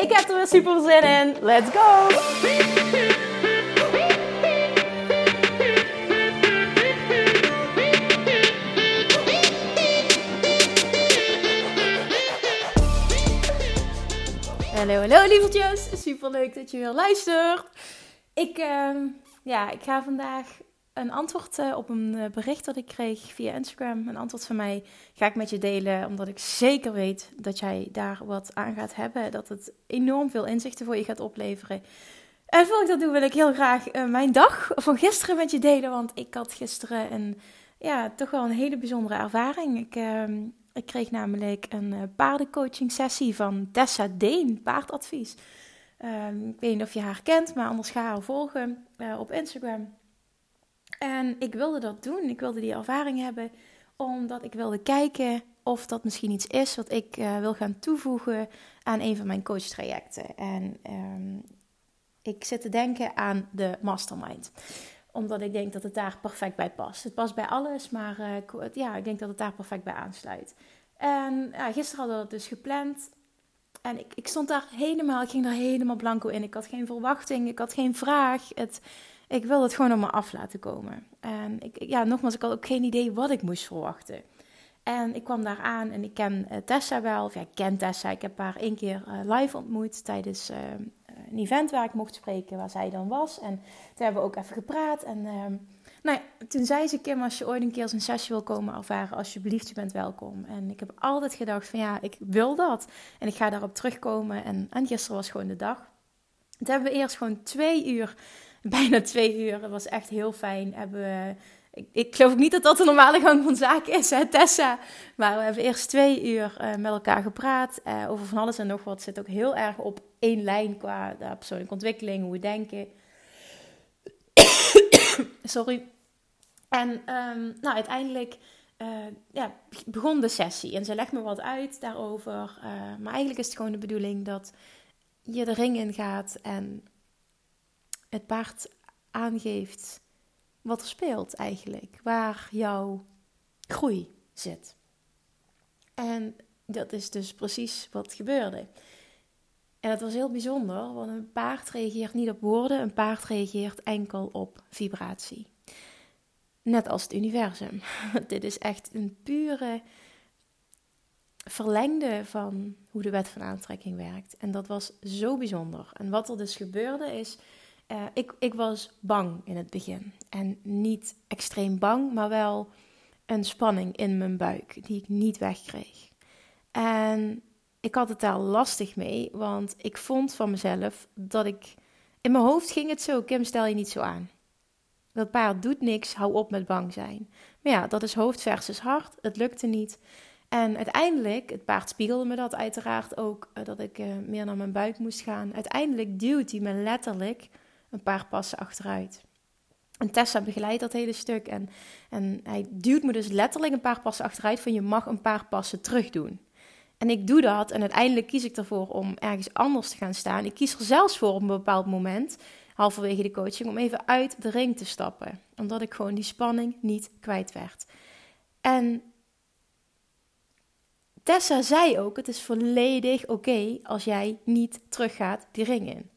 Ik heb er weer super zin in. Let's go! Hallo, hallo lievertjes. Super leuk dat je weer luistert. Ik, uh, ja, ik ga vandaag een antwoord uh, op een uh, bericht dat ik kreeg via Instagram. Een antwoord van mij ga ik met je delen, omdat ik zeker weet dat jij daar wat aan gaat hebben. Dat het enorm veel inzichten voor je gaat opleveren. En voor ik dat doe, wil ik heel graag uh, mijn dag van gisteren met je delen. Want ik had gisteren een, ja, toch wel een hele bijzondere ervaring. Ik, ehm, ik kreeg namelijk een paardencoaching sessie van Tessa Deen, paardadvies. Um, ik weet niet of je haar kent, maar anders ga haar volgen op Instagram. En ik wilde dat doen. Ik wilde die ervaring hebben, omdat ik wilde kijken of dat misschien iets is wat ik uh, wil gaan toevoegen aan een van mijn coachtrajecten. En um, ik zit te denken aan de mastermind omdat ik denk dat het daar perfect bij past. Het past bij alles, maar uh, ja, ik denk dat het daar perfect bij aansluit. En ja, gisteren hadden we dat dus gepland. En ik, ik stond daar helemaal, ik ging daar helemaal blanco in. Ik had geen verwachting, ik had geen vraag. Het, ik wilde het gewoon op me af laten komen. En ik, ja, nogmaals, ik had ook geen idee wat ik moest verwachten. En ik kwam daar aan en ik ken uh, Tessa wel. Of ja, ik ken Tessa. Ik heb haar één keer uh, live ontmoet tijdens uh, een event waar ik mocht spreken, waar zij dan was. En toen hebben we ook even gepraat. En ehm, nou ja, toen zei ze, Kim, als je ooit een keer zo'n sessie wil komen ervaren, alsjeblieft, je bent welkom. En ik heb altijd gedacht van ja, ik wil dat. En ik ga daarop terugkomen. En, en gisteren was gewoon de dag. Toen hebben we eerst gewoon twee uur bijna twee uur. Het was echt heel fijn. Hebben ik, ik geloof niet dat dat de normale gang van zaken is, hè, Tessa. Maar we hebben eerst twee uur uh, met elkaar gepraat uh, over van alles en nog wat. Zit ook heel erg op één lijn qua de persoonlijke ontwikkeling, hoe we denken. Sorry. En um, nou, uiteindelijk ja, begon de sessie. En ze legt me wat uit daarover. maar eigenlijk is het gewoon de bedoeling dat je de ring in gaat en het paard aangeeft wat er speelt eigenlijk, waar jouw groei zit. En dat is dus precies wat gebeurde. En het was heel bijzonder, want een paard reageert niet op woorden, een paard reageert enkel op vibratie. Net als het universum. Dit is echt een pure verlengde van hoe de wet van aantrekking werkt. En dat was zo bijzonder. En wat er dus gebeurde is, uh, ik, ik was bang in het begin. En niet extreem bang, maar wel een spanning in mijn buik die ik niet wegkreeg. En ik had het daar lastig mee, want ik vond van mezelf dat ik. In mijn hoofd ging het zo: Kim, stel je niet zo aan. Dat paard doet niks, hou op met bang zijn. Maar ja, dat is hoofd versus hart. Het lukte niet. En uiteindelijk, het paard spiegelde me dat uiteraard ook, eh, dat ik uh, meer naar mijn buik moest gaan. Uiteindelijk duwt hij me letterlijk een paar passen achteruit. En Tessa begeleidt dat hele stuk en, en hij duwt me dus letterlijk een paar passen achteruit van je mag een paar passen terug doen. En ik doe dat en uiteindelijk kies ik ervoor om ergens anders te gaan staan. Ik kies er zelfs voor op een bepaald moment, halverwege de coaching, om even uit de ring te stappen. Omdat ik gewoon die spanning niet kwijt werd. En Tessa zei ook, het is volledig oké als jij niet teruggaat die ring in.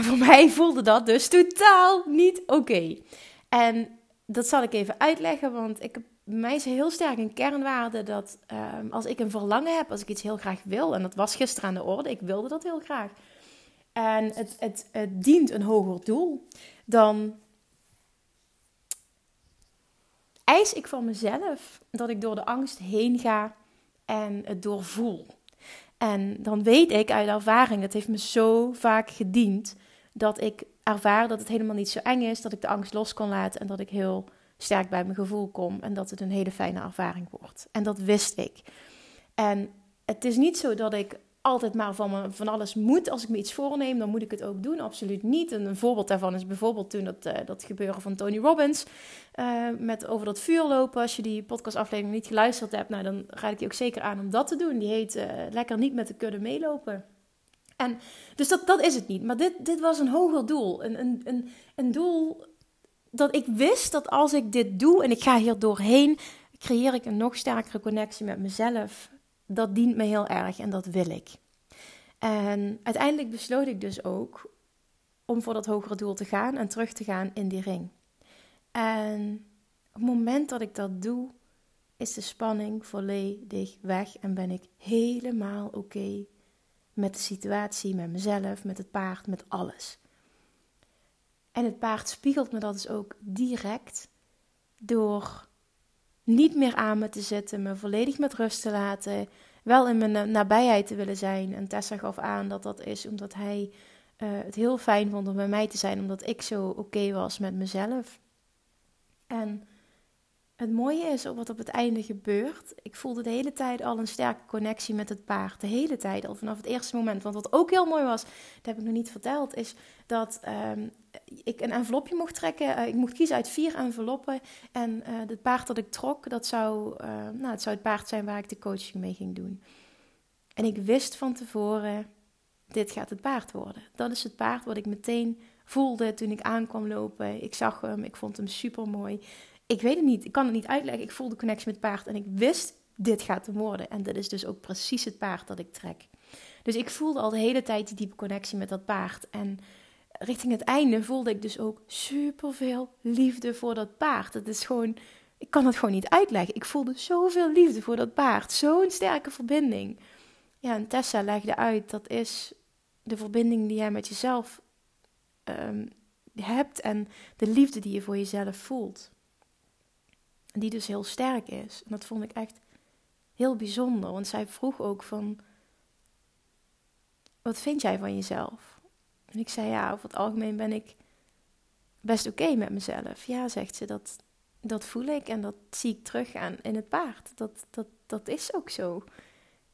Voor mij voelde dat dus totaal niet oké. En dat zal ik even uitleggen, want ik, bij mij is heel sterk een kernwaarde dat ehm, als ik een verlangen heb, als ik iets heel graag wil, en dat was gisteren aan de orde, ik wilde dat heel graag, en het, het, het dient een hoger doel, dan eis ik van mezelf dat ik door de angst heen ga en het doorvoel. En dan weet ik uit ervaring, dat heeft me zo vaak gediend, dat ik ervaar dat het helemaal niet zo eng is, dat ik de angst los kan laten en dat ik heel sterk bij mijn gevoel kom en dat het een hele fijne ervaring wordt. En dat wist ik. En het is niet zo dat ik altijd maar van, van alles moet. Als ik me iets voorneem, dan moet ik het ook doen. Absoluut niet. En een voorbeeld daarvan is bijvoorbeeld toen dat, uh, dat gebeuren van Tony Robbins. Uh, met over dat vuur lopen. Als je die podcastaflevering niet geluisterd hebt, nou, dan raad ik je ook zeker aan om dat te doen. Die heet uh, Lekker niet met de kudde meelopen. En, dus dat, dat is het niet. Maar dit, dit was een hoger doel. Een, een, een, een doel dat ik wist dat als ik dit doe en ik ga hier doorheen, creëer ik een nog sterkere connectie met mezelf. Dat dient me heel erg en dat wil ik. En uiteindelijk besloot ik dus ook om voor dat hogere doel te gaan en terug te gaan in die ring. En op het moment dat ik dat doe, is de spanning volledig weg en ben ik helemaal oké met de situatie, met mezelf, met het paard, met alles. En het paard spiegelt me dat dus ook direct door niet meer aan me te zitten, me volledig met rust te laten, wel in mijn nabijheid te willen zijn. En Tessa gaf aan dat dat is omdat hij uh, het heel fijn vond om bij mij te zijn, omdat ik zo oké was met mezelf. En het mooie is wat op het einde gebeurt. Ik voelde de hele tijd al een sterke connectie met het paard. De hele tijd, al vanaf het eerste moment. Want wat ook heel mooi was, dat heb ik nog niet verteld, is dat um, ik een envelopje mocht trekken. Uh, ik mocht kiezen uit vier enveloppen. En uh, het paard dat ik trok, dat zou, uh, nou, het zou het paard zijn waar ik de coaching mee ging doen. En ik wist van tevoren, dit gaat het paard worden. Dat is het paard wat ik meteen voelde toen ik aankwam lopen. Ik zag hem, ik vond hem super mooi ik weet het niet, ik kan het niet uitleggen. Ik voelde connectie met het paard en ik wist, dit gaat hem worden. En dat is dus ook precies het paard dat ik trek. Dus ik voelde al de hele tijd die diepe connectie met dat paard. En richting het einde voelde ik dus ook superveel liefde voor dat paard. Het is gewoon, ik kan het gewoon niet uitleggen. Ik voelde zoveel liefde voor dat paard. Zo'n sterke verbinding. Ja, en Tessa legde uit, dat is de verbinding die jij met jezelf um, hebt en de liefde die je voor jezelf voelt die dus heel sterk is. En dat vond ik echt heel bijzonder. Want zij vroeg ook van, wat vind jij van jezelf? En ik zei, ja, over het algemeen ben ik best oké met mezelf. Ja, zegt ze, dat, dat voel ik en dat zie ik terug aan in het paard. Dat, dat, dat is ook zo.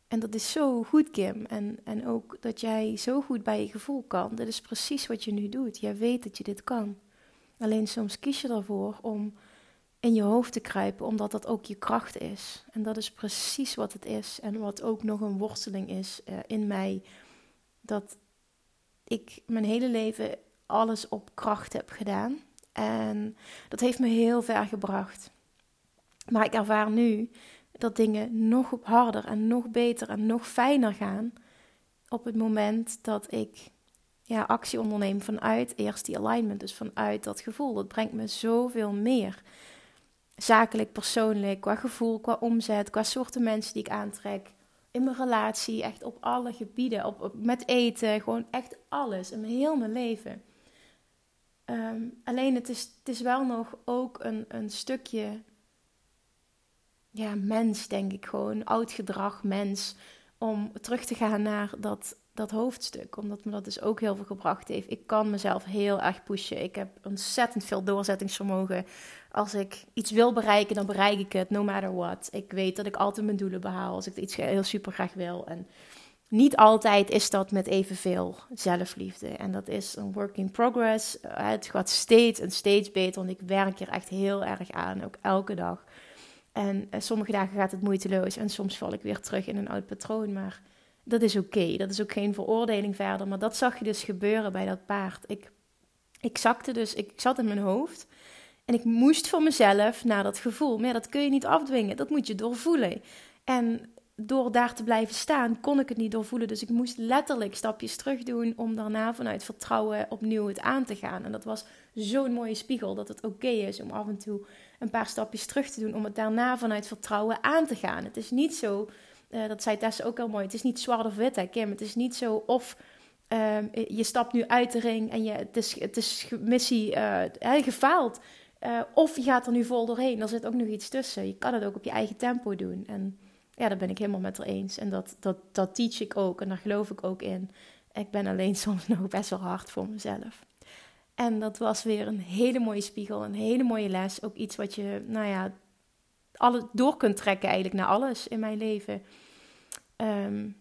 En dat is zo goed, Kim. En, en ook dat jij zo goed bij je gevoel kan. Dat is precies wat je nu doet. Jij weet dat je dit kan. Alleen soms kies je ervoor om in je hoofd te kruipen, omdat dat ook je kracht is. En dat is precies wat het is. En wat ook nog een worsteling is uh, in mij. Dat ik mijn hele leven alles op kracht heb gedaan. En dat heeft me heel ver gebracht. Maar ik ervaar nu dat dingen nog harder en nog beter en nog fijner gaan. Op het moment dat ik ja, actie onderneem vanuit eerst die alignment, dus vanuit dat gevoel. Dat brengt me zoveel meer zakelijk, persoonlijk, qua gevoel, qua omzet, qua soorten mensen die ik aantrek. In mijn relatie, echt op alle gebieden. Op, met eten, gewoon echt alles. In heel mijn leven. Ehm, alleen het is, het is wel nog ook een, een stukje ja, mens, denk ik gewoon. Oud gedrag, mens. Om terug te gaan naar dat, dat hoofdstuk. Omdat me dat dus ook heel veel gebracht heeft. Ik kan mezelf heel erg pushen. Ik heb ontzettend veel doorzettingsvermogen. Als ik iets wil bereiken, dan bereik ik het, no matter what. Ik weet dat ik altijd mijn doelen behaal als ik iets heel super graag wil. En niet altijd is dat met evenveel zelfliefde. En dat is een work in progress. Het gaat steeds en steeds beter, want ik werk hier echt heel erg aan, ook elke dag. En eh, sommige dagen gaat het moeiteloos en soms val ik weer terug in een oud patroon. Maar dat is oké. Dat is ook geen veroordeling verder. Maar dat zag je dus gebeuren bij dat paard. Ik, ik zakte dus, ik zat in mijn hoofd. En ik moest voor mezelf naar dat gevoel. Maar ja, dat kun je niet afdwingen. Dat moet je doorvoelen. En door daar te blijven staan, kon ik het niet doorvoelen. Dus ik moest letterlijk stapjes terug doen om daarna vanuit vertrouwen opnieuw het aan te gaan. En dat was zo'n mooie spiegel dat het oké is om af en toe een paar stapjes terug te doen. Om het daarna vanuit vertrouwen aan te gaan. Het is niet zo uh, dat zei Tess ook heel mooi. Het is niet zwart of wit, hè, Kim. Het is niet zo of uh, je stapt nu uit de ring en je, het is, het is missie uh, gefaald. Uh, of je gaat er nu vol doorheen. Er zit ook nog iets tussen. Je kan het ook op je eigen tempo doen. En ja, daar ben ik helemaal met haar eens. En dat, dat, dat teach ik ook. En daar geloof ik ook in. Ik ben alleen soms nog best wel hard voor mezelf. En dat was weer een hele mooie spiegel. Een hele mooie les. Ook iets wat je, nou ja, alle, door kunt trekken eigenlijk naar alles in mijn leven. Um,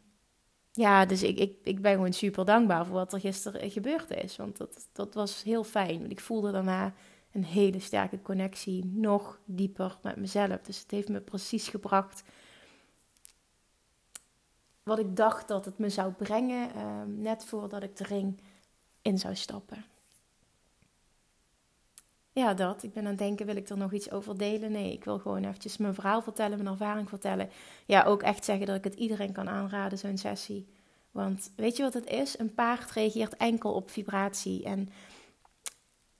ja, dus ik, ik, ik ben gewoon super dankbaar voor wat er gisteren gebeurd is. Want dat, dat was heel fijn. Ik voelde daarna een hele sterke connectie, nog dieper met mezelf. Dus het heeft me precies gebracht wat ik dacht dat het me zou brengen, ehm, net voordat ik de ring in zou stappen. Ja, dat. Ik ben aan het denken, wil ik er nog iets over delen? Nee, ik wil gewoon eventjes mijn verhaal vertellen, mijn ervaring vertellen. Ja, ook echt zeggen dat ik het iedereen kan aanraden, zo'n sessie. Want weet je wat het is? Een paard reageert enkel op vibratie. En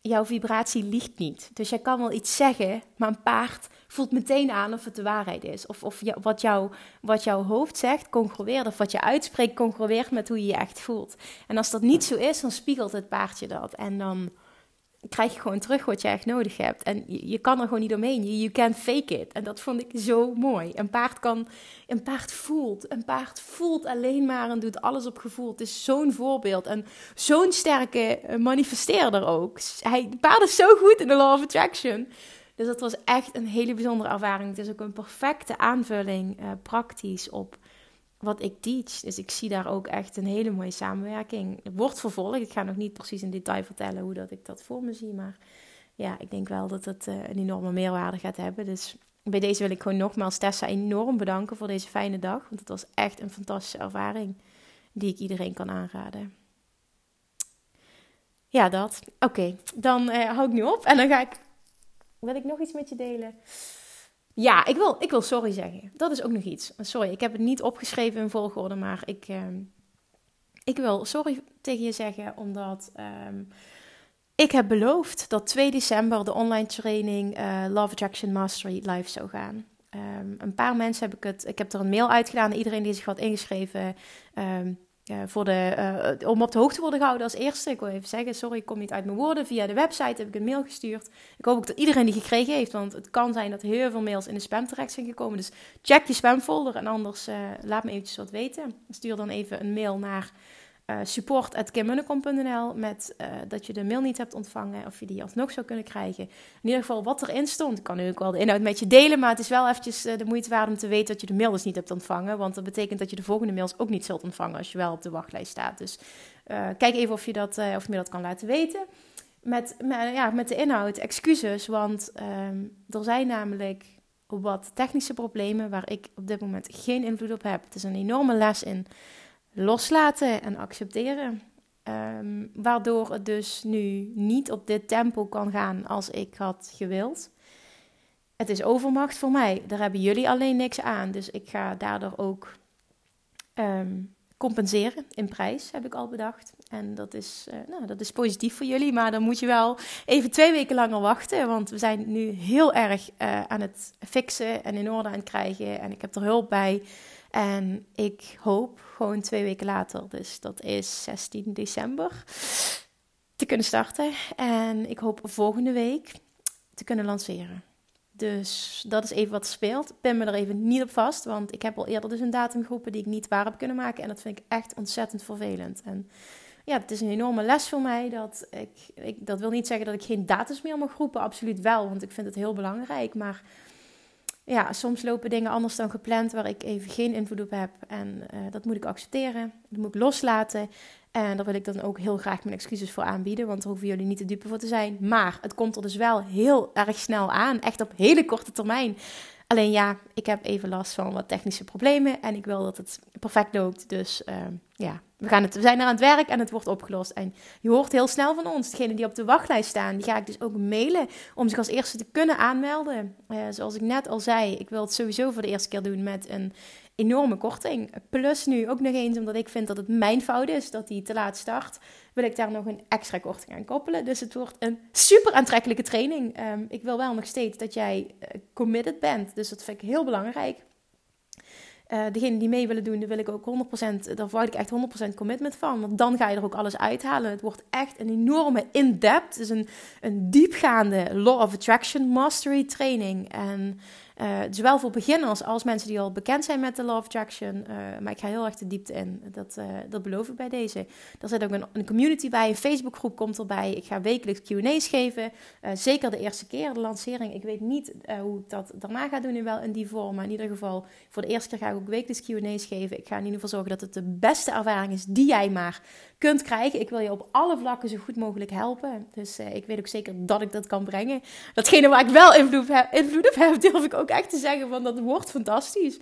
jouw vibratie liegt niet. Dus jij kan wel iets zeggen, maar een paard voelt meteen aan of het de waarheid is. Of, of wat, jou, wat jouw hoofd zegt, congrueert. Of wat je uitspreekt, congrueert met hoe je je echt voelt. En als dat niet zo is, dan spiegelt het paardje dat. En dan krijg je gewoon terug wat je echt nodig hebt. En je, je kan er gewoon niet omheen. You, can't fake it. En dat vond ik zo mooi. Een paard kan, een paard voelt. Een paard voelt alleen maar en doet alles op gevoel. Het is zo'n voorbeeld en zo'n sterke eh, manifesteerder ook. Hij, paard is zo goed in de law of attraction. Dus dat was echt een hele bijzondere ervaring. Het is ook een perfecte aanvulling, uh, praktisch, op wat ik teach. Dus ik zie daar ook echt een hele mooie samenwerking. Het wordt vervolgd. Ik ga nog niet precies in detail vertellen hoe dat ik dat voor me zie. Maar ja, ik denk wel dat het uh, een enorme meerwaarde gaat hebben. Dus bij deze wil ik gewoon nogmaals Tessa enorm bedanken voor deze fijne dag. Want het was echt een fantastische ervaring die ik iedereen kan aanraden. Ja, dat. Oké, dan uh, hou ik nu op en dan ga ik. Wil ik nog iets met je delen? Ja, ik wil, ik wil sorry zeggen. Dat is ook nog iets. Sorry, ik heb het niet opgeschreven in volgorde, maar ik, uh, ik wil sorry tegen je zeggen, omdat um, ik heb beloofd dat 2 december de online training uh, Love Attraction Mastery live zou gaan. Um, een paar mensen heb ik het, ik heb er een mail uitgedaan, iedereen die zich had ingeschreven. Voor de, uh, om op de hoogte te worden gehouden als eerste. Ik wil even zeggen, sorry, ik kom niet uit mijn woorden. Via de website heb ik een mail gestuurd. Ik hoop ook dat iedereen die gekregen heeft, want het kan zijn dat heel veel mails in de spam terecht zijn gekomen. Dus check je spamfolder en anders uh, laat me eventjes wat weten. Stuur dan even een mail naar uh, eh, support.kimmunnekom.nl met uh, dat je de mail niet hebt ontvangen of je die alsnog zou kunnen krijgen. In ieder geval wat erin stond. Ik kan nu ook wel de inhoud met je delen, maar het is wel eventjes uh, de moeite waard om te weten dat je de mail dus niet hebt ontvangen. Want dat betekent dat je de volgende mails ook niet zult ontvangen als je wel op de wachtlijst staat. Dus kijk even of je, dat, of je me dat kan laten weten. Met, met, ja, met de inhoud, excuses, want ehm, er zijn namelijk wat technische problemen waar ik op dit moment geen invloed op heb. Het is een enorme les in loslaten en accepteren. Um, waardoor het dus nu niet op dit tempo kan gaan als ik had gewild. Het is overmacht voor mij. Daar hebben jullie alleen niks aan. Dus ik ga daardoor ook um, compenseren in prijs, heb ik al bedacht. En dat is, uh, nou, dat is positief voor jullie. Maar dan moet je wel even twee weken langer wachten. Want we zijn nu heel erg uh, aan het fixen en in orde aan het krijgen. En ik heb er hulp bij. En ik hoop gewoon twee weken later, dus dat is 16 december, te kunnen starten. En ik hoop volgende week te kunnen lanceren. Dus dat is even wat speelt. Pin me er even niet op vast, want ik heb al eerder dus een datum geroepen die ik niet waar heb kunnen maken. En dat vind ik echt ontzettend vervelend. En ja, het is een enorme les voor mij. Dat, ik, ik, dat wil niet zeggen dat ik geen datums meer mag roepen, absoluut wel, want ik vind het heel belangrijk. Maar ja, soms lopen dingen anders dan gepland waar ik even geen invloed op heb. En uh, dat moet ik accepteren. Dat moet ik loslaten. En daar wil ik dan ook heel graag mijn excuses voor aanbieden, want daar hoeven jullie niet te dupe voor te zijn. Maar het komt er dus wel heel erg snel aan, echt op hele korte termijn. Alleen ja, ik heb even last van wat technische problemen en ik wil dat het perfect loopt. Dus uh, ja, we, gaan het, we zijn er aan het werk en het wordt opgelost. En je hoort heel snel van ons. Degenen die op de wachtlijst staan, die ga ik dus ook mailen om zich als eerste te kunnen aanmelden. Uh, zoals ik net al zei, ik wil het sowieso voor de eerste keer doen met een enorme korting. Plus nu ook nog eens, omdat ik vind dat het mijn fout is dat die te laat start, wil ik daar nog een extra korting aan koppelen. Dus het wordt een super aantrekkelijke training. Um, ik wil wel nog steeds dat jij uh, committed bent. Dus dat vind ik heel belangrijk. Uh, degene die mee willen doen, daar wil ik ook 100%, daar verwacht ik echt 100% commitment van. Want dan ga je er ook alles uithalen. Het wordt echt een enorme in-depth, dus een, een diepgaande Law of Attraction Mastery training. En Uh, zowel voor beginners als mensen die al bekend zijn met de Law of. Uh, maar ik ga heel erg de diepte in. Dat, uh, dat beloof ik bij deze. Er zit ook een, een, community bij. Een Facebookgroep komt erbij. Ik ga wekelijks Q&A's geven. zeker de eerste keer, de lancering. Ik weet niet hoe ik dat daarna ga doen in, wel in die vorm. Maar in ieder geval, voor de eerste keer ga ik ook wekelijks Q&A's geven. Ik ga in ieder geval zorgen dat het de beste ervaring is die jij maar kunt krijgen. Ik wil je op alle vlakken zo goed mogelijk helpen. Dus ik weet ook zeker dat ik dat kan brengen. Datgene waar ik wel invloed, heb, invloed op heb, durf ik ook echt te zeggen van dat wordt fantastisch.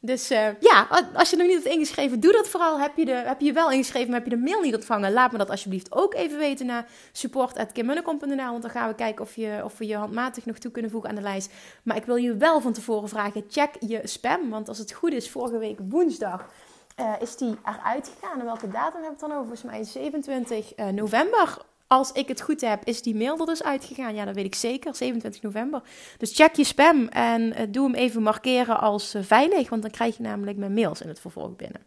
Dus uh, ja, als je nog niet hebt ingeschreven, doe dat vooral. Heb je, de, heb je wel ingeschreven, maar heb je de mail niet ontvangen? Laat me dat alsjeblieft ook even weten naar support.kimmunnekom.nl. Want dan gaan we kijken of, je, of we je handmatig nog toe kunnen voegen aan de lijst. Maar ik wil je wel van tevoren vragen, check je spam. Want als het goed is, vorige week woensdag uh, is die eruit gegaan. En welke datum heb ik dan over? Volgens mij 27 uh, november als ik het goed heb, is die mail er dus uitgegaan. Ja, dat weet ik zeker. 27 november. Dus check je spam en uh, doe hem even markeren als veilig. Want dan krijg je namelijk mijn mails in het vervolg binnen.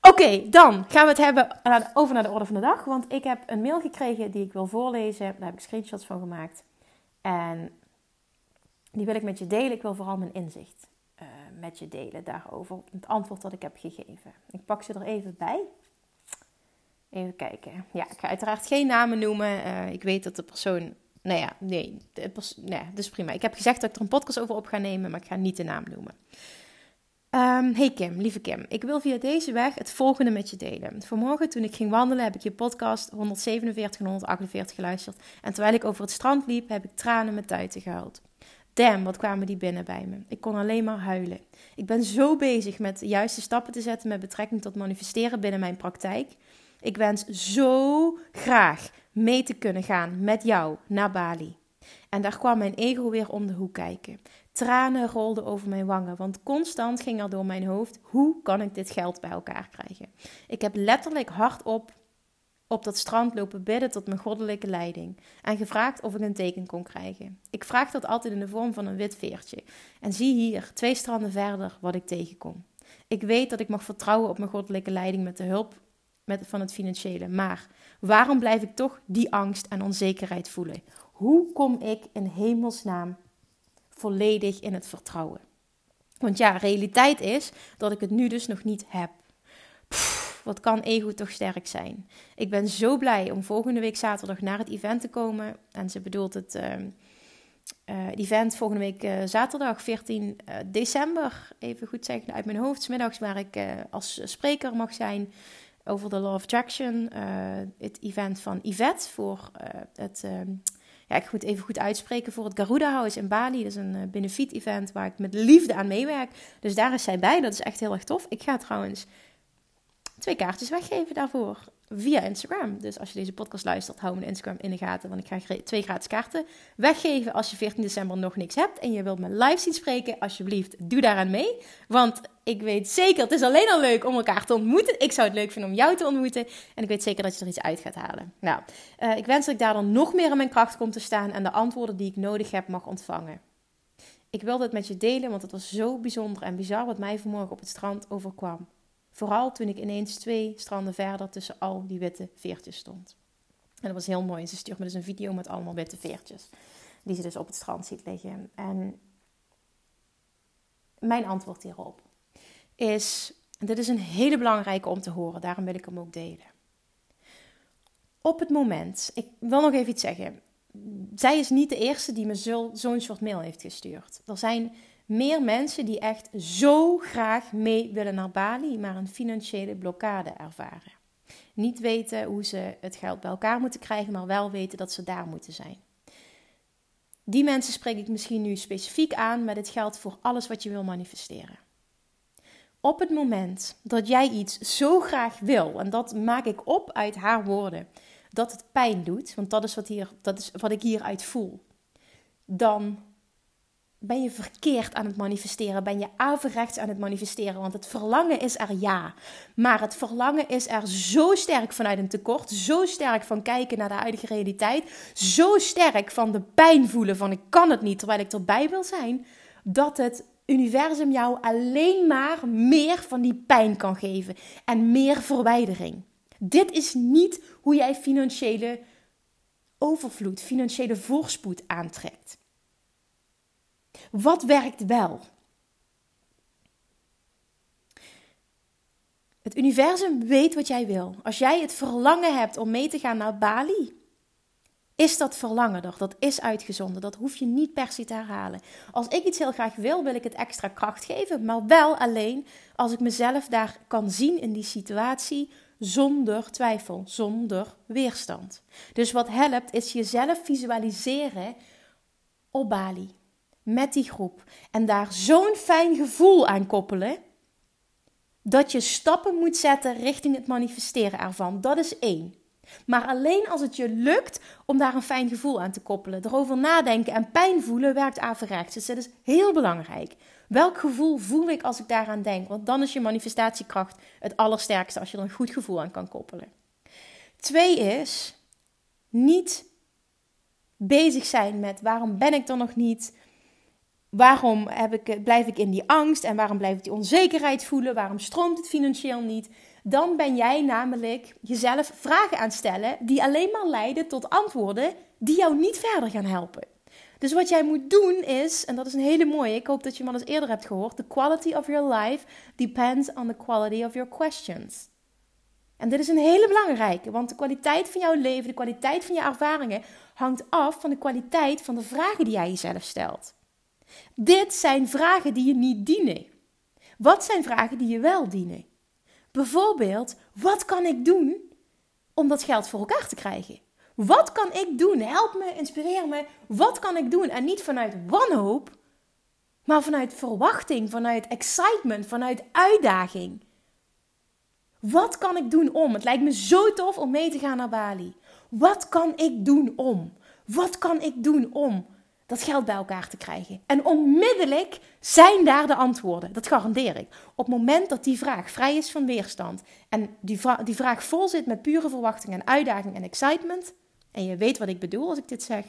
Oké, dan gaan we het hebben over naar de orde van de dag. Want ik heb een mail gekregen die ik wil voorlezen. Daar heb ik screenshots van gemaakt. En die wil ik met je delen. Ik wil vooral mijn inzicht met je delen daarover. Het antwoord dat ik heb gegeven. Ik pak ze er even bij. Even kijken. Ja, ik ga uiteraard geen namen noemen. Uh, ik weet dat de persoon. Nou ja, nee, nee, is prima. Ik heb gezegd dat ik er een podcast over op ga nemen, maar ik ga niet de naam noemen. Um, hey Kim, lieve Kim. Ik wil via deze weg het volgende met je delen. Vanmorgen toen ik ging wandelen heb ik je podcast 147 en 148 geluisterd. En terwijl ik over het strand liep heb ik tranen met tuiten gehuild. Damn, wat kwamen die binnen bij me. Ik kon alleen maar huilen. Ik ben zo bezig met de juiste stappen te zetten met betrekking tot manifesteren binnen mijn praktijk. Ik wens zo graag mee te kunnen gaan met jou naar Bali. En daar kwam mijn ego weer om de hoek kijken. Tranen rolden over mijn wangen, want constant ging er door mijn hoofd: hoe kan ik dit geld bij elkaar krijgen? Ik heb letterlijk hardop op dat strand lopen bidden tot mijn goddelijke leiding en gevraagd of ik een teken kon krijgen. Ik vraag dat altijd in de vorm van een wit veertje. En zie hier, twee stranden verder, wat ik tegenkom. Ik weet dat ik mag vertrouwen op mijn goddelijke leiding met de hulp met, van het financiële. Maar waarom blijf ik toch die angst en onzekerheid voelen? Hoe kom ik in hemelsnaam volledig in het vertrouwen? Want ja, realiteit is dat ik het nu dus nog niet heb. Wat kan ego toch sterk zijn? Ik ben zo blij om volgende week zaterdag naar het event te komen. En ze bedoelt het uh, uh, event volgende week uh, zaterdag 14 uh, december. Even goed zeggen uit mijn hoofd. Smiddags waar ik als spreker mag zijn over de Law of Attraction. Het event van Yvette voor het, uh, ja, ik moet even goed uitspreken, voor het Garuda House in Bali. Dat is een uh, benefiet event waar ik met liefde aan meewerk. Dus daar is zij bij, dat is echt heel erg tof. Ik ga trouwens twee kaartjes weggeven daarvoor via Instagram. Dus als je deze podcast luistert, hou mijn Instagram in de gaten. Want ik ga twee gratis kaarten weggeven als je 14 december nog niks hebt. En je wilt me live zien spreken, alsjeblieft, doe daaraan mee. Want ik weet zeker, het is alleen al leuk om elkaar te ontmoeten. Ik zou het leuk vinden om jou te ontmoeten. En ik weet zeker dat je er iets uit gaat halen. Nou, uh, ik wens dat ik daar dan nog meer in mijn kracht kom te staan. En de antwoorden die ik nodig heb mag ontvangen. Ik wil dit met je delen, want het was zo bijzonder en bizar wat mij vanmorgen op het strand overkwam. Vooral toen ik ineens twee stranden verder tussen al die witte veertjes stond. En dat was heel mooi. Ze stuurt me dus een video met allemaal witte veertjes. Die ze dus op het strand ziet liggen. En mijn antwoord hierop is: dit is een hele belangrijke om te horen. Daarom wil ik hem ook delen. Op het moment, ik wil nog even iets zeggen. Zij is niet de eerste die me zo'n soort mail heeft gestuurd. Er zijn meer mensen die echt zo graag mee willen naar Bali, maar een financiële blokkade ervaren. Niet weten hoe ze het geld bij elkaar moeten krijgen, maar wel weten dat ze daar moeten zijn. Die mensen spreek ik misschien nu specifiek aan, maar dit geldt voor alles wat je wil manifesteren. Op het moment dat jij iets zo graag wil, en dat maak ik op uit haar woorden, dat het pijn doet, want dat is wat, hier, dat is wat ik hieruit voel, dan ben je verkeerd aan het manifesteren? Ben je averechts aan het manifesteren? Want het verlangen is er ja. Maar het verlangen is er zo sterk vanuit een tekort. Zo sterk van kijken naar de huidige realiteit. Zo sterk van de pijn voelen van ik kan het niet terwijl ik erbij wil zijn. Dat het universum jou alleen maar meer van die pijn kan geven. En meer verwijdering. Dit is niet hoe jij financiële overvloed, financiële voorspoed aantrekt. Wat werkt wel? Het universum weet wat jij wil. Als jij het verlangen hebt om mee te gaan naar Bali, is dat verlangen er. Dat is uitgezonden. Dat hoef je niet per se te herhalen. Als ik iets heel graag wil, wil ik het extra kracht geven. Maar wel alleen als ik mezelf daar kan zien in die situatie zonder twijfel, zonder weerstand. Dus wat helpt is jezelf visualiseren op Bali. Met die groep. En daar zo'n fijn gevoel aan koppelen. Dat je stappen moet zetten richting het manifesteren ervan. Dat is één. Maar alleen als het je lukt om daar een fijn gevoel aan te koppelen. Erover nadenken en pijn voelen werkt averechts. Dus dat is heel belangrijk. Welk gevoel voel ik als ik daaraan denk? Want dan is je manifestatiekracht het allersterkste als je er een goed gevoel aan kan koppelen. Twee is niet bezig zijn met waarom ben ik er nog niet? Waarom heb ik, blijf ik in die angst en waarom blijf ik die onzekerheid voelen? Waarom stroomt het financieel niet? Dan ben jij namelijk jezelf vragen aan stellen die alleen maar leiden tot antwoorden die jou niet verder gaan helpen. Dus wat jij moet doen is, en dat is een hele mooie, ik hoop dat je hem al eens eerder hebt gehoord: The quality of your life depends on the quality of your questions. En dit is een hele belangrijke, want de kwaliteit van jouw leven, de kwaliteit van je ervaringen hangt af van de kwaliteit van de vragen die jij jezelf stelt. Dit zijn vragen die je niet dienen. Wat zijn vragen die je wel dienen? Bijvoorbeeld, wat kan ik doen om dat geld voor elkaar te krijgen? Wat kan ik doen? Help me, inspireer me. Wat kan ik doen? En niet vanuit wanhoop, maar vanuit verwachting, vanuit excitement, vanuit uitdaging. Wat kan ik doen om? Het lijkt me zo tof om mee te gaan naar Bali. Wat kan ik doen om? Wat kan ik doen om dat geld bij elkaar te krijgen? En onmiddellijk zijn daar de antwoorden. Dat garandeer ik. Op het moment dat die vraag vrij is van weerstand en die, die vraag vol zit met pure verwachting en uitdaging en excitement, en je weet wat ik bedoel als ik dit zeg,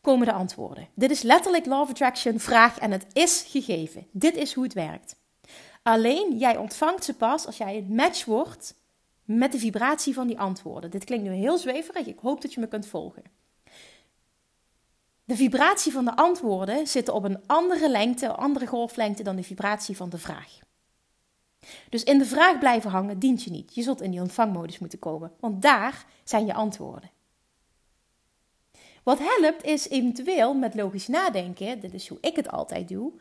komen de antwoorden. Dit is letterlijk Law of Attraction, vraag en het is gegeven. Dit is hoe het werkt. Alleen jij ontvangt ze pas als jij het match wordt met de vibratie van die antwoorden. Dit klinkt nu heel zweverig, ik hoop dat je me kunt volgen. De vibratie van de antwoorden zit op een andere lengte, andere golflengte dan de vibratie van de vraag. Dus in de vraag blijven hangen dient je niet. Je zult in die ontvangmodus moeten komen, want daar zijn je antwoorden. Wat helpt is eventueel met logisch nadenken, dit is hoe ik het altijd doe.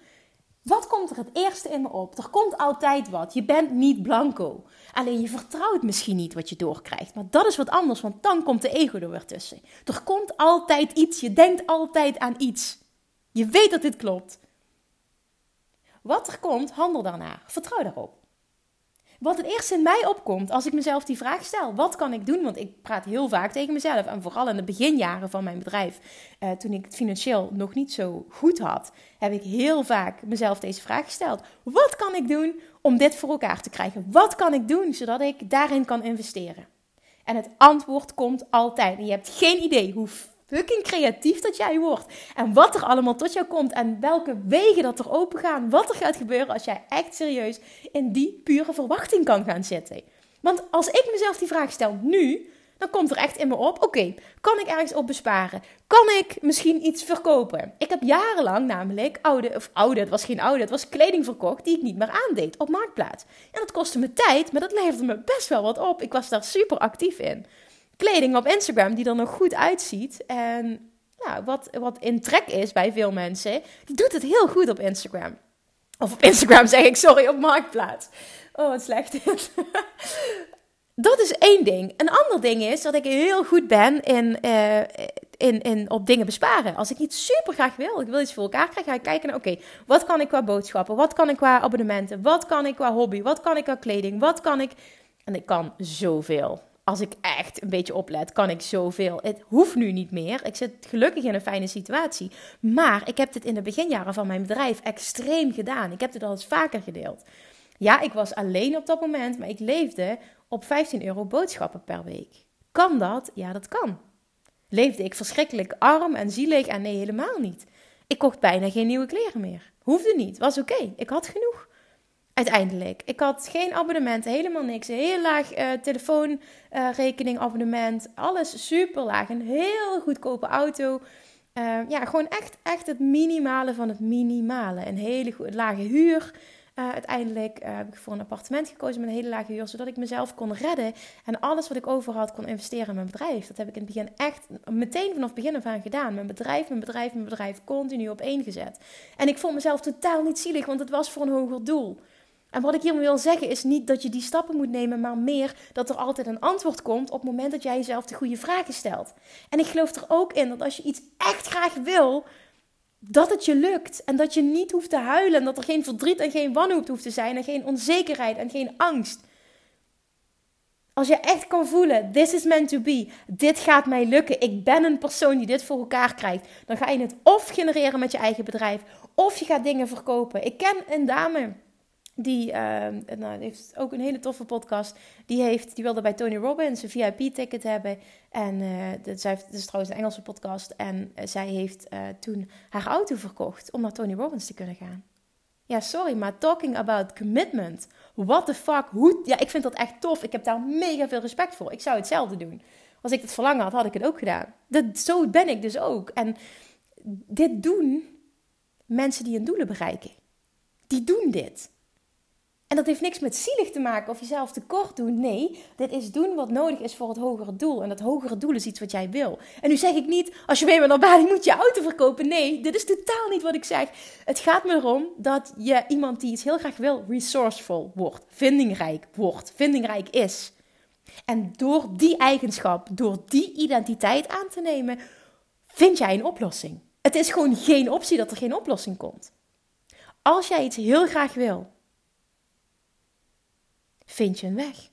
Wat komt er het eerste in me op? Er komt altijd wat. Je bent niet blanco. Alleen je vertrouwt misschien niet wat je doorkrijgt. Maar dat is wat anders, want dan komt de ego er weer tussen. Er komt altijd iets. Je denkt altijd aan iets. Je weet dat dit klopt. Wat er komt, handel daarna. Vertrouw daarop. Wat het eerst in mij opkomt als ik mezelf die vraag stel: wat kan ik doen? Want ik praat heel vaak tegen mezelf. En vooral in de beginjaren van mijn bedrijf, eh, toen ik het financieel nog niet zo goed had, heb ik heel vaak mezelf deze vraag gesteld: wat kan ik doen om dit voor elkaar te krijgen? Wat kan ik doen zodat ik daarin kan investeren? En het antwoord komt altijd. En je hebt geen idee hoe fucking creatief dat jij wordt. En wat er allemaal tot jou komt. En welke wegen dat er open gaan. Wat er gaat gebeuren als jij echt serieus in die pure verwachting kan gaan zitten. Want als ik mezelf die vraag stel nu, dan komt er echt in me op: oké, kan ik ergens op besparen? Kan ik misschien iets verkopen? Ik heb jarenlang namelijk oude, of oude, het was geen oude, het was kleding verkocht die ik niet meer aandeed op marktplaats. En dat kostte me tijd, maar dat leverde me best wel wat op. Ik was daar super actief in kleding op Instagram die er nog goed uitziet. En nou, wat, wat in trek is bij veel mensen, die doet het heel goed op Instagram. Of op Instagram zeg ik, sorry, op Marktplaats. Oh, wat slecht Dat is één ding. Een ander ding is dat ik heel goed ben in, uh, in, in op dingen besparen. Als ik iets super graag wil, ik wil iets voor elkaar krijgen, ga ik kijken naar, oké, wat kan ik qua boodschappen? Wat kan ik qua abonnementen? Wat kan ik qua hobby? Wat kan ik qua kleding? Wat kan ik... En ik kan zoveel als ik echt een beetje oplet, kan ik zoveel. Het hoeft nu niet meer. Ik zit gelukkig in een fijne situatie. Maar ik heb dit in de beginjaren van mijn bedrijf extreem gedaan. Ik heb dit al eens vaker gedeeld. Ja, ik was alleen op dat moment, maar ik leefde op 15 euro boodschappen per week. Kan dat? Ja, dat kan. Leefde ik verschrikkelijk arm en zielig? En nee, helemaal niet. Ik kocht bijna geen nieuwe kleren meer. Hoefde niet, was oké. Ik had genoeg. Uiteindelijk. Ik had geen abonnement, helemaal niks. Een heel laag uh, telefoonrekening, uh, abonnement. Alles super laag. Een heel goedkope auto. Uh, ja, gewoon echt, echt het minimale van het minimale. Een hele goede, lage huur. Uiteindelijk heb ik voor een appartement gekozen met een hele lage huur, zodat ik mezelf kon redden en alles wat ik over had kon investeren in mijn bedrijf. Dat heb ik in het begin echt meteen vanaf het begin af aan gedaan. Mijn bedrijf, mijn bedrijf, mijn bedrijf, continu op één gezet. En ik vond mezelf totaal niet zielig, want het was voor een hoger doel. En wat ik hiermee wil zeggen is niet dat je die stappen moet nemen, maar meer dat er altijd een antwoord komt op het moment dat jij jezelf de goede vragen stelt. En ik geloof er ook in dat als je iets echt graag wil, dat het je lukt. En dat je niet hoeft te huilen. En dat er geen verdriet en geen wanhoop hoeft te zijn. En geen onzekerheid en geen angst. Als je echt kan voelen, this is meant to be. Dit gaat mij lukken. Ik ben een persoon die dit voor elkaar krijgt. Dan ga je het of genereren met je eigen bedrijf. Of je gaat dingen verkopen. Ik ken een dame die uh, nou, heeft ook een hele toffe podcast. Die, heeft, die wilde bij Tony Robbins een VIP-ticket hebben. En uh, dat, zij, dat is trouwens een Engelse podcast. En uh, zij heeft uh, toen haar auto verkocht om naar Tony Robbins te kunnen gaan. Ja, sorry, maar talking about commitment. What the fuck? Hoe? Ja, ik vind dat echt tof. Ik heb daar mega veel respect voor. Ik zou hetzelfde doen. Als ik het verlangen had, had ik het ook gedaan. Dat, zo ben ik dus ook. En dit doen mensen die hun doelen bereiken. Die doen dit. En dat heeft niks met zielig te maken of jezelf tekort doen. Nee, dit is doen wat nodig is voor het hogere doel. En dat hogere doel is iets wat jij wil. En nu zeg ik niet, als je mee bent naar Bali moet je auto verkopen. Nee, dit is totaal niet wat ik zeg. Het gaat me erom dat je iemand die iets heel graag wil, resourceful wordt. Vindingrijk wordt. Vindingrijk is. En door die eigenschap, door die identiteit aan te nemen, vind jij een oplossing. Het is gewoon geen optie dat er geen oplossing komt. Als jij iets heel graag wil vind je een weg.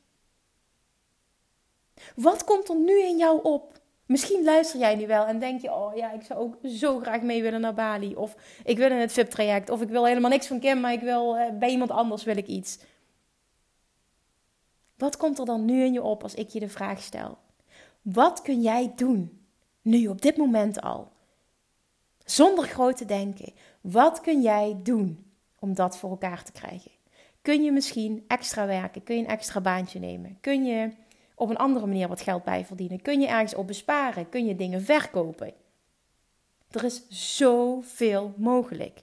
Wat komt er nu in jou op? Misschien luister jij nu wel en denk je: Oh ja, ik zou ook zo graag mee willen naar Bali. Of ik wil in het VIP-traject. Of ik wil helemaal niks van Kim, maar ik wil uh, bij iemand anders wil ik iets. Wat komt er dan nu in je op als ik je de vraag stel? Wat kun jij doen, nu op dit moment al? Zonder groot te denken. Wat kun jij doen om dat voor elkaar te krijgen? Kun je misschien extra werken? Kun je een extra baantje nemen? Kun je op een andere manier wat geld bijverdienen? Kun je ergens op besparen? Kun je dingen verkopen? Er is zoveel mogelijk.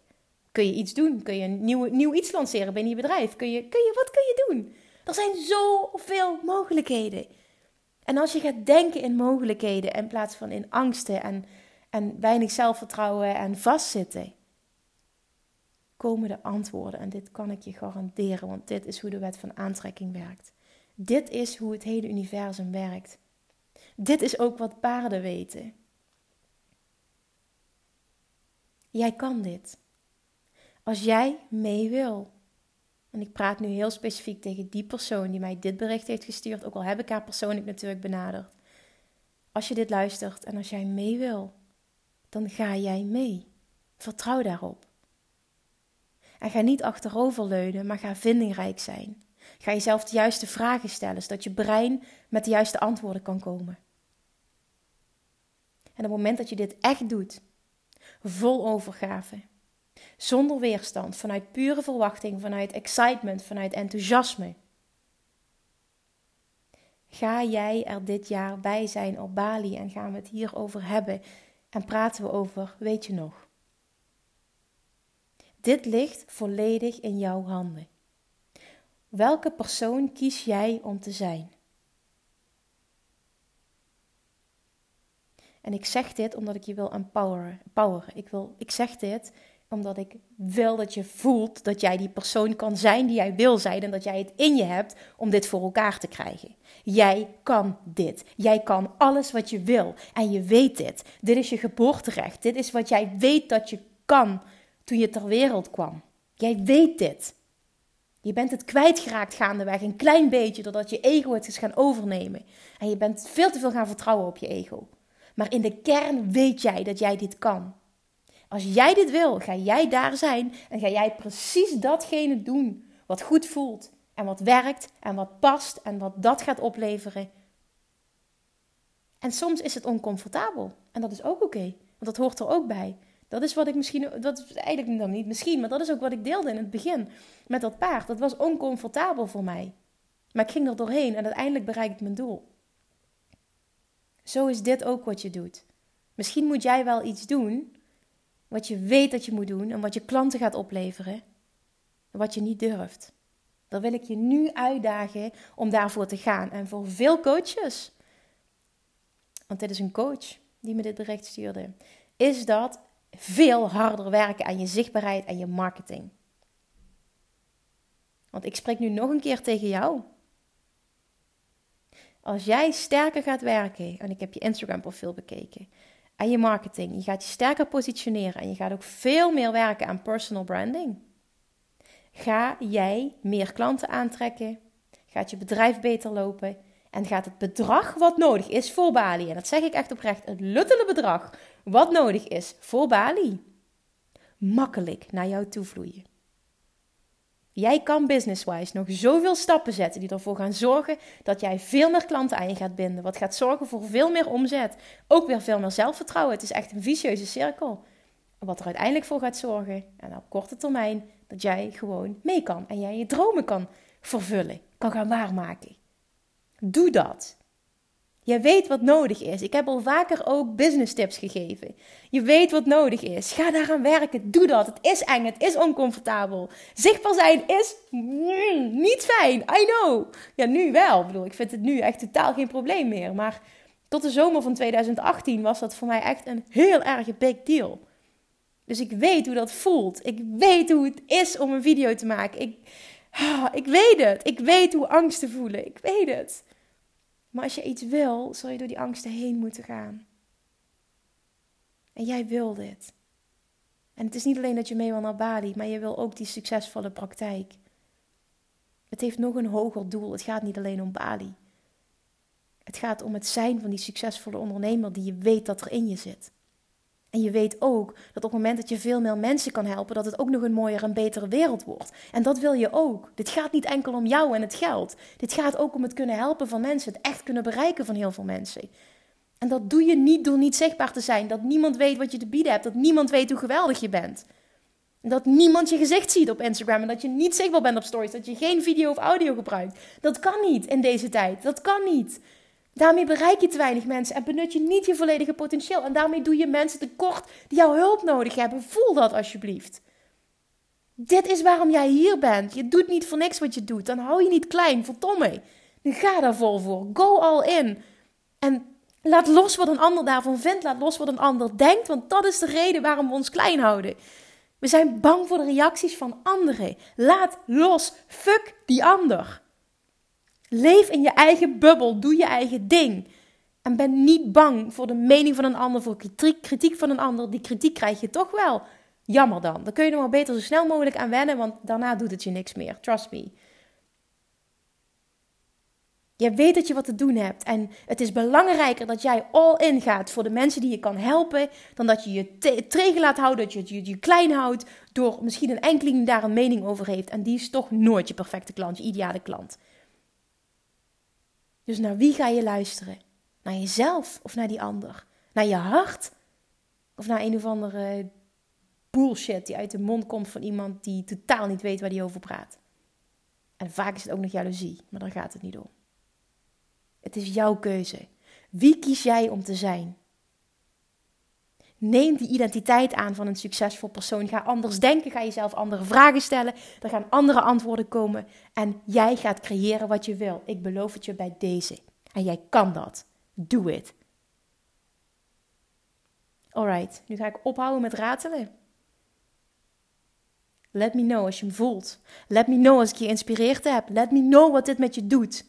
Kun je iets doen? Kun je een nieuw, nieuw iets lanceren binnen je bedrijf? Kun je, kun je, wat kun je doen? Er zijn zoveel mogelijkheden. En als je gaat denken in mogelijkheden in plaats van in angsten en, en weinig zelfvertrouwen en vastzitten, komen de antwoorden. En dit kan ik je garanderen, want dit is hoe de wet van aantrekking werkt. Dit is hoe het hele universum werkt. Dit is ook wat paarden weten. Jij kan dit. Als jij mee wil. En ik praat nu heel specifiek tegen die persoon die mij dit bericht heeft gestuurd, ook al heb ik haar persoonlijk natuurlijk benaderd. Als je dit luistert en als jij mee wil, dan ga jij mee. Vertrouw daarop. En ga niet achteroverleunen, maar ga vindingrijk zijn. Ga jezelf de juiste vragen stellen, zodat je brein met de juiste antwoorden kan komen. En op het moment dat je dit echt doet, vol overgave, zonder weerstand, vanuit pure verwachting, vanuit excitement, vanuit enthousiasme, ga jij er dit jaar bij zijn op Bali en gaan we het hierover hebben en praten we over, weet je nog, dit ligt volledig in jouw handen. Welke persoon kies jij om te zijn? En ik zeg dit omdat ik je wil empoweren. empoweren. Ik, wil, ik zeg dit omdat ik wil dat je voelt dat jij die persoon kan zijn die jij wil zijn en dat jij het in je hebt om dit voor elkaar te krijgen. Jij kan dit. Jij kan alles wat je wil en je weet dit. Dit is je geboorterecht. Dit is wat jij weet dat je kan toen je ter wereld kwam. Jij weet dit. Je bent het kwijtgeraakt gaandeweg, een klein beetje, doordat je ego het is gaan overnemen. En je bent veel te veel gaan vertrouwen op je ego. Maar in de kern weet jij dat jij dit kan. Als jij dit wil, ga jij daar zijn en ga jij precies datgene doen wat goed voelt en wat werkt en wat past en wat dat gaat opleveren. En soms is het oncomfortabel en dat is ook oké, want dat hoort er ook bij. Dat is wat ik misschien, dat is eigenlijk dan niet misschien, maar dat is ook wat ik deelde in het begin met dat paard. Dat was oncomfortabel voor mij. Maar ik ging er doorheen en uiteindelijk bereik ik mijn doel. Zo is dit ook wat je doet. Misschien moet jij wel iets doen wat je weet dat je moet doen en wat je klanten gaat opleveren en wat je niet durft. Dan wil ik je nu uitdagen om daarvoor te gaan. En voor veel coaches, want dit is een coach die me dit bericht stuurde, is dat veel harder werken aan je zichtbaarheid en je marketing. Want ik spreek nu nog een keer tegen jou. Als jij sterker gaat werken, en ik heb je Instagram profiel bekeken, en je marketing, je gaat je sterker positioneren en je gaat ook veel meer werken aan personal branding, ga jij meer klanten aantrekken, gaat je bedrijf beter lopen en gaat het bedrag wat nodig is voor Bali, en dat zeg ik echt oprecht, het luttele bedrag wat nodig is voor Bali, makkelijk naar jou toe vloeien. Jij kan business-wise nog zoveel stappen zetten die ervoor gaan zorgen dat jij veel meer klanten aan je gaat binden. Wat gaat zorgen voor veel meer omzet. Ook weer veel meer zelfvertrouwen. Het is echt een vicieuze cirkel. Wat er uiteindelijk voor gaat zorgen, en op korte termijn, dat jij gewoon mee kan. En jij je dromen kan vervullen, kan gaan waarmaken. Doe dat. Je weet wat nodig is. Ik heb al vaker ook business tips gegeven. Je weet wat nodig is. Ga daaraan werken. Doe dat. Het is eng. Het is oncomfortabel. Zichtbaar zijn is mm, niet fijn. I know. Ja, nu wel. Ik bedoel, ik vind het nu echt totaal geen probleem meer. Maar tot de zomer van 2018 was dat voor mij echt een heel erg big deal. Dus ik weet hoe dat voelt. Ik weet hoe het is om een video te maken. Ik, ah, ik weet het. Ik weet hoe angsten voelen. Ik weet het. Maar als je iets wil, zul je door die angsten heen moeten gaan. En jij wil dit. En het is niet alleen dat je mee wil naar Bali, maar je wil ook die succesvolle praktijk. Het heeft nog een hoger doel. Het gaat niet alleen om Bali. Het gaat om het zijn van die succesvolle ondernemer die je weet dat er in je zit. En je weet ook dat op het moment dat je veel meer mensen kan helpen, dat het ook nog een mooier en betere wereld wordt. En dat wil je ook. Dit gaat niet enkel om jou en het geld. Dit gaat ook om het kunnen helpen van mensen, het echt kunnen bereiken van heel veel mensen. En dat doe je niet door niet zichtbaar te zijn, dat niemand weet wat je te bieden hebt, dat niemand weet hoe geweldig je bent. Dat niemand je gezicht ziet op Instagram en dat je niet zichtbaar bent op stories, dat je geen video of audio gebruikt. Dat kan niet in deze tijd. Dat kan niet. Daarmee bereik je te weinig mensen en benut je niet je volledige potentieel. En daarmee doe je mensen tekort die jouw hulp nodig hebben. Voel dat alsjeblieft. Dit is waarom jij hier bent. Je doet niet voor niks wat je doet. Dan hou je niet klein, verdomme. Dan ga daar vol voor. Go all in. En laat los wat een ander daarvan vindt. Laat los wat een ander denkt. Want dat is de reden waarom we ons klein houden. We zijn bang voor de reacties van anderen. Laat los. Fuck die ander. Leef in je eigen bubbel, doe je eigen ding. En ben niet bang voor de mening van een ander, voor kritiek, van een ander. Die kritiek krijg je toch wel. Jammer dan. Dan kun je er maar beter zo snel mogelijk aan wennen, want daarna doet het je niks meer. Trust me. Je weet dat je wat te doen hebt. En het is belangrijker dat jij all in gaat voor de mensen die je kan helpen. Dan dat je je tegen laat houden, dat je je, je klein houdt. Door misschien een enkeling daar een mening over heeft. En die is toch nooit je perfecte klant, je ideale klant. Dus naar wie ga je luisteren? Naar jezelf of naar die ander? Naar je hart? Of naar een of andere bullshit die uit de mond komt van iemand die totaal niet weet waar die over praat? En vaak is het ook nog jaloezie, maar daar gaat het niet om. Het is jouw keuze. Wie kies jij om te zijn? Neem die identiteit aan van een succesvol persoon. Ga anders denken, ga jezelf andere vragen stellen. Er gaan andere antwoorden komen. En jij gaat creëren wat je wil. Ik beloof het je bij deze. En jij kan dat. Doe het. Alright, nu ga ik ophouden met ratelen. Let me know als je hem voelt. Let me know als ik je geïnspireerd heb. Let me know wat dit met je doet.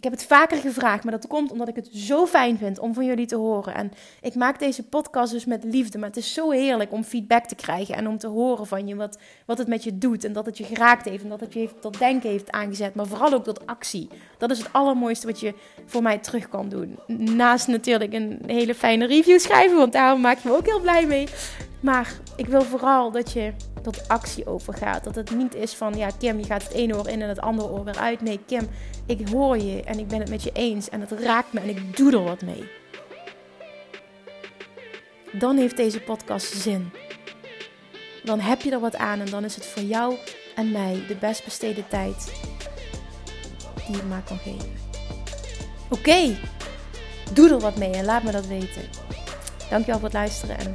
Ik heb het vaker gevraagd, maar dat komt omdat ik het zo fijn vind om van jullie te horen. En ik maak deze podcast dus met liefde, maar het is zo heerlijk om feedback te krijgen en om te horen van je wat, wat het met je doet. En dat het je geraakt heeft en dat het je heeft, tot denken heeft aangezet, maar vooral ook tot actie. Dat is het allermooiste wat je voor mij terug kan doen. Naast natuurlijk een hele fijne review schrijven, want daar maak je me ook heel blij mee. Maar ik wil vooral dat je tot actie overgaat. Dat het niet is van, ja Kim, je gaat het ene oor in en het andere oor weer uit. Nee Kim, ik hoor je en ik ben het met je eens en het raakt me en ik doe er wat mee. Dan heeft deze podcast zin. Dan heb je er wat aan en dan is het voor jou en mij de best besteden tijd die ik maar kan geven. Oké, doe er wat mee en laat me dat weten. Dankjewel voor het luisteren en